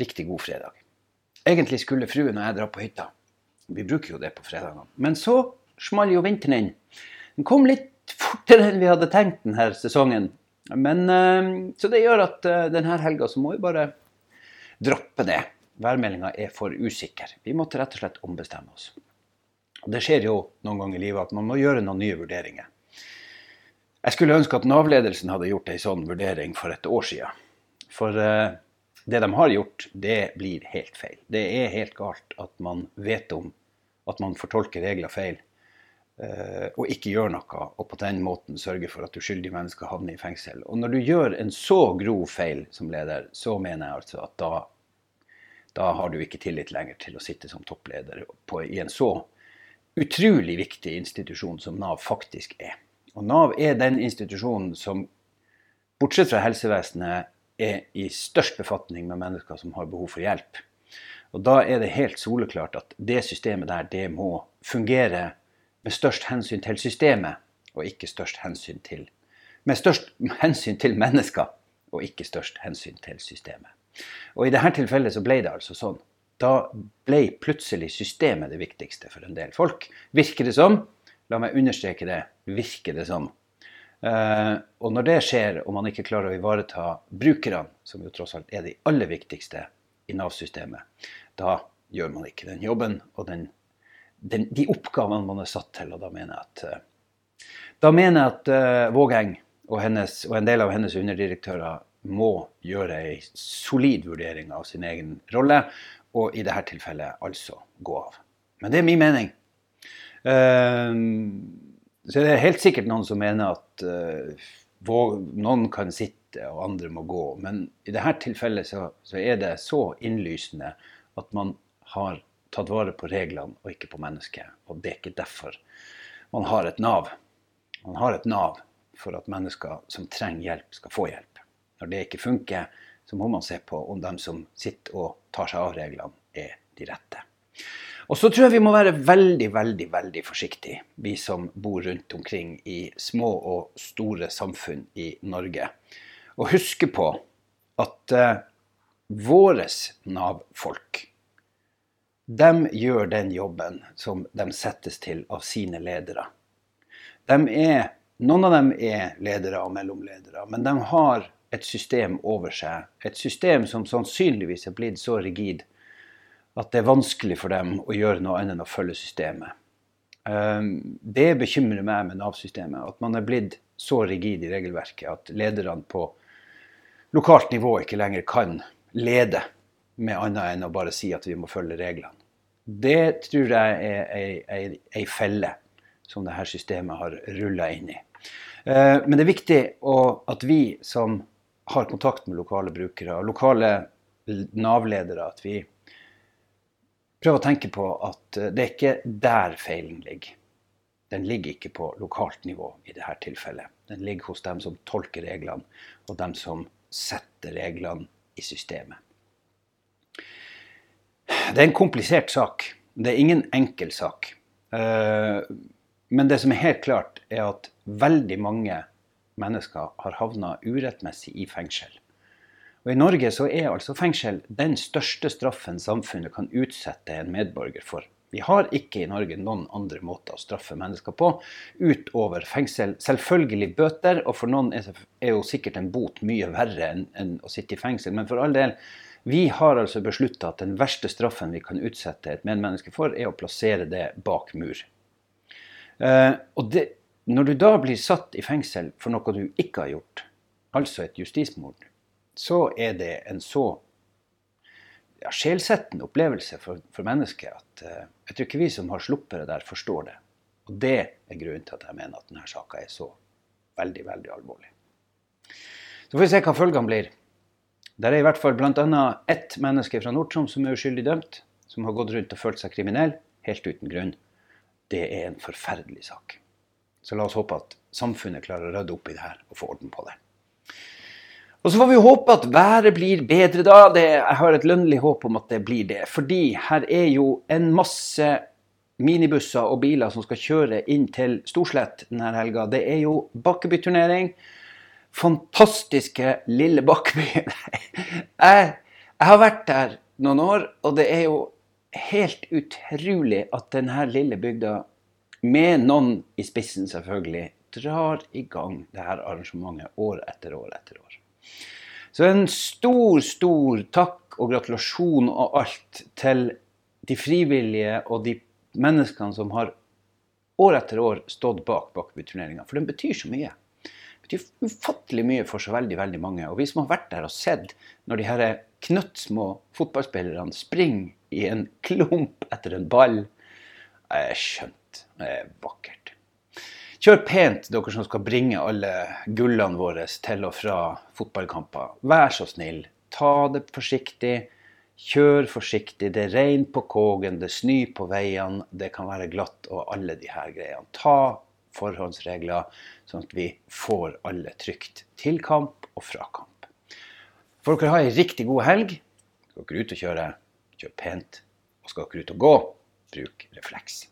Riktig god fredag. Egentlig skulle fruen og jeg dra på hytta. Vi bruker jo det på fredagene. Men så small jo vinteren inn. Den kom litt fortere enn vi hadde tenkt denne sesongen. Men, eh, så det gjør at eh, denne helga så må vi bare droppe det. Værmeldinga er for usikker. Vi måtte rett og slett ombestemme oss. Det skjer jo noen ganger i livet at man må gjøre noen nye vurderinger. Jeg skulle ønske at Nav-ledelsen hadde gjort ei sånn vurdering for et år siden. For eh, det de har gjort, det blir helt feil. Det er helt galt at man vet om at man fortolker regler feil eh, og ikke gjør noe, og på den måten sørger for at uskyldige mennesker havner i fengsel. Og når du gjør en så grov feil som leder, så mener jeg altså at da, da har du ikke tillit lenger til å sitte som toppleder på, i en så utrolig viktig institusjon som Nav faktisk er. Og Nav er den institusjonen som, bortsett fra helsevesenet, er i størst befatning med mennesker som har behov for hjelp. Og Da er det helt soleklart at det systemet der det må fungere med størst hensyn til systemet, og ikke størst hensyn til Med størst hensyn til mennesker, og ikke størst hensyn til systemet. Og I dette tilfellet så ble det altså sånn. Da ble plutselig systemet det viktigste for en del folk. Virker det som. La meg understreke det. Virker det som. Uh, og når det skjer, og man ikke klarer å ivareta brukerne, som jo tross alt er de aller viktigste i Nav-systemet, da gjør man ikke den jobben og den, den, de oppgavene man er satt til. Og da mener jeg at, uh, da mener jeg at uh, Vågeng og, hennes, og en del av hennes underdirektører må gjøre ei solid vurdering av sin egen rolle, og i dette tilfellet altså gå av. Men det er min mening. Uh, så det er helt sikkert noen som mener at uh, noen kan sitte og andre må gå. Men i dette tilfellet så, så, er det så innlysende at man har tatt vare på reglene og ikke på mennesket. Og det er ikke derfor man har et Nav. Man har et Nav for at mennesker som trenger hjelp, skal få hjelp. Når det ikke funker, så må man se på om de som sitter og tar seg av reglene, er de rette. Og så tror jeg vi må være veldig, veldig veldig forsiktige, vi som bor rundt omkring i små og store samfunn i Norge. Og huske på at uh, våre Nav-folk, de gjør den jobben som de settes til av sine ledere. De er, noen av dem er ledere og mellomledere, men de har et system over seg. Et system som sannsynligvis er blitt så rigid at det er vanskelig for dem å gjøre noe annet enn å følge systemet. Ehm, det bekymrer meg med Nav-systemet, at man er blitt så rigid i regelverket at lederne på lokalt nivå ikke lenger kan lede med annet enn å bare si at vi må følge reglene. Det tror jeg er ei felle som dette systemet har rulla inn i. Ehm, men det er viktig at vi som har kontakt med lokale brukere lokale Nav-ledere, at vi prøve å tenke på at eh, det er ikke der feilen ligger. Den ligger ikke på lokalt nivå i dette tilfellet. Den ligger hos dem som tolker reglene, og dem som setter reglene i systemet. Det er en komplisert sak. Det er ingen enkel sak. Eh, men det som er helt klart, er at veldig mange mennesker har havna urettmessig i fengsel. Og I Norge så er altså fengsel den største straffen samfunnet kan utsette en medborger for. Vi har ikke i Norge noen andre måter å straffe mennesker på utover fengsel. Selvfølgelig bøter, og for noen er, jo sikkert en bot mye verre enn, en å sitte i fengsel. Men for all del, vi har altså beslutta at den verste straffen vi kan utsette et medmenneske for, er å plassere det bak mur. Eh, og det, når du da blir satt i fengsel for noe du ikke har gjort, altså et justismord, så er det en så ja, sjelsettende opplevelse for, for mennesket at uh, jeg tror ikke vi som har sluppet det der, forstår det. Og det er grunnen til at jeg mener at denne saka er så veldig, veldig alvorlig. Så får vi se hva følgene blir. Der er i hvert fall bl.a. ett menneske fra Nord-Troms som er uskyldig dømt, som har gått rundt og følt seg kriminell, helt uten grunn. Det er en forferdelig sak. Så la oss håpe at samfunnet klarer å rydde opp i det her og få orden på det. Og så får vi håpe at været blir bedre da. Det, jeg har et lønnlig håp om at det blir det. Fordi her er jo en masse minibusser og biler som skal kjøre inn til Storslett denne helga. Det er jo Bakkebyturnering. Fantastiske lille Bakkeby. jeg, jeg har vært der noen år, og det er jo helt utrolig at denne lille bygda, med noen i spissen selvfølgelig, drar i gang dette arrangementet år etter år etter år. Så en stor, stor takk og gratulasjon og alt til de frivillige og de menneskene som har år etter år stått bak Bakkeby-turneringa. For den betyr så mye. Det betyr ufattelig mye for så veldig veldig mange. Og vi som har vært der og sett når de her knøttsmå fotballspillerne springer i en klump etter en ball, er skjønt. Det er vakkert. Kjør pent, dere som skal bringe alle gullene våre til og fra fotballkamper. Vær så snill, ta det forsiktig. Kjør forsiktig. Det er regn på Kågen, det snør på veiene, det kan være glatt og alle de her greiene. Ta forhåndsregler, sånn at vi får alle trygt til kamp og fra kamp. Får dere ha ei riktig god helg. Skal dere ut og kjøre, kjør pent. Og skal dere ut og gå, bruk refleks.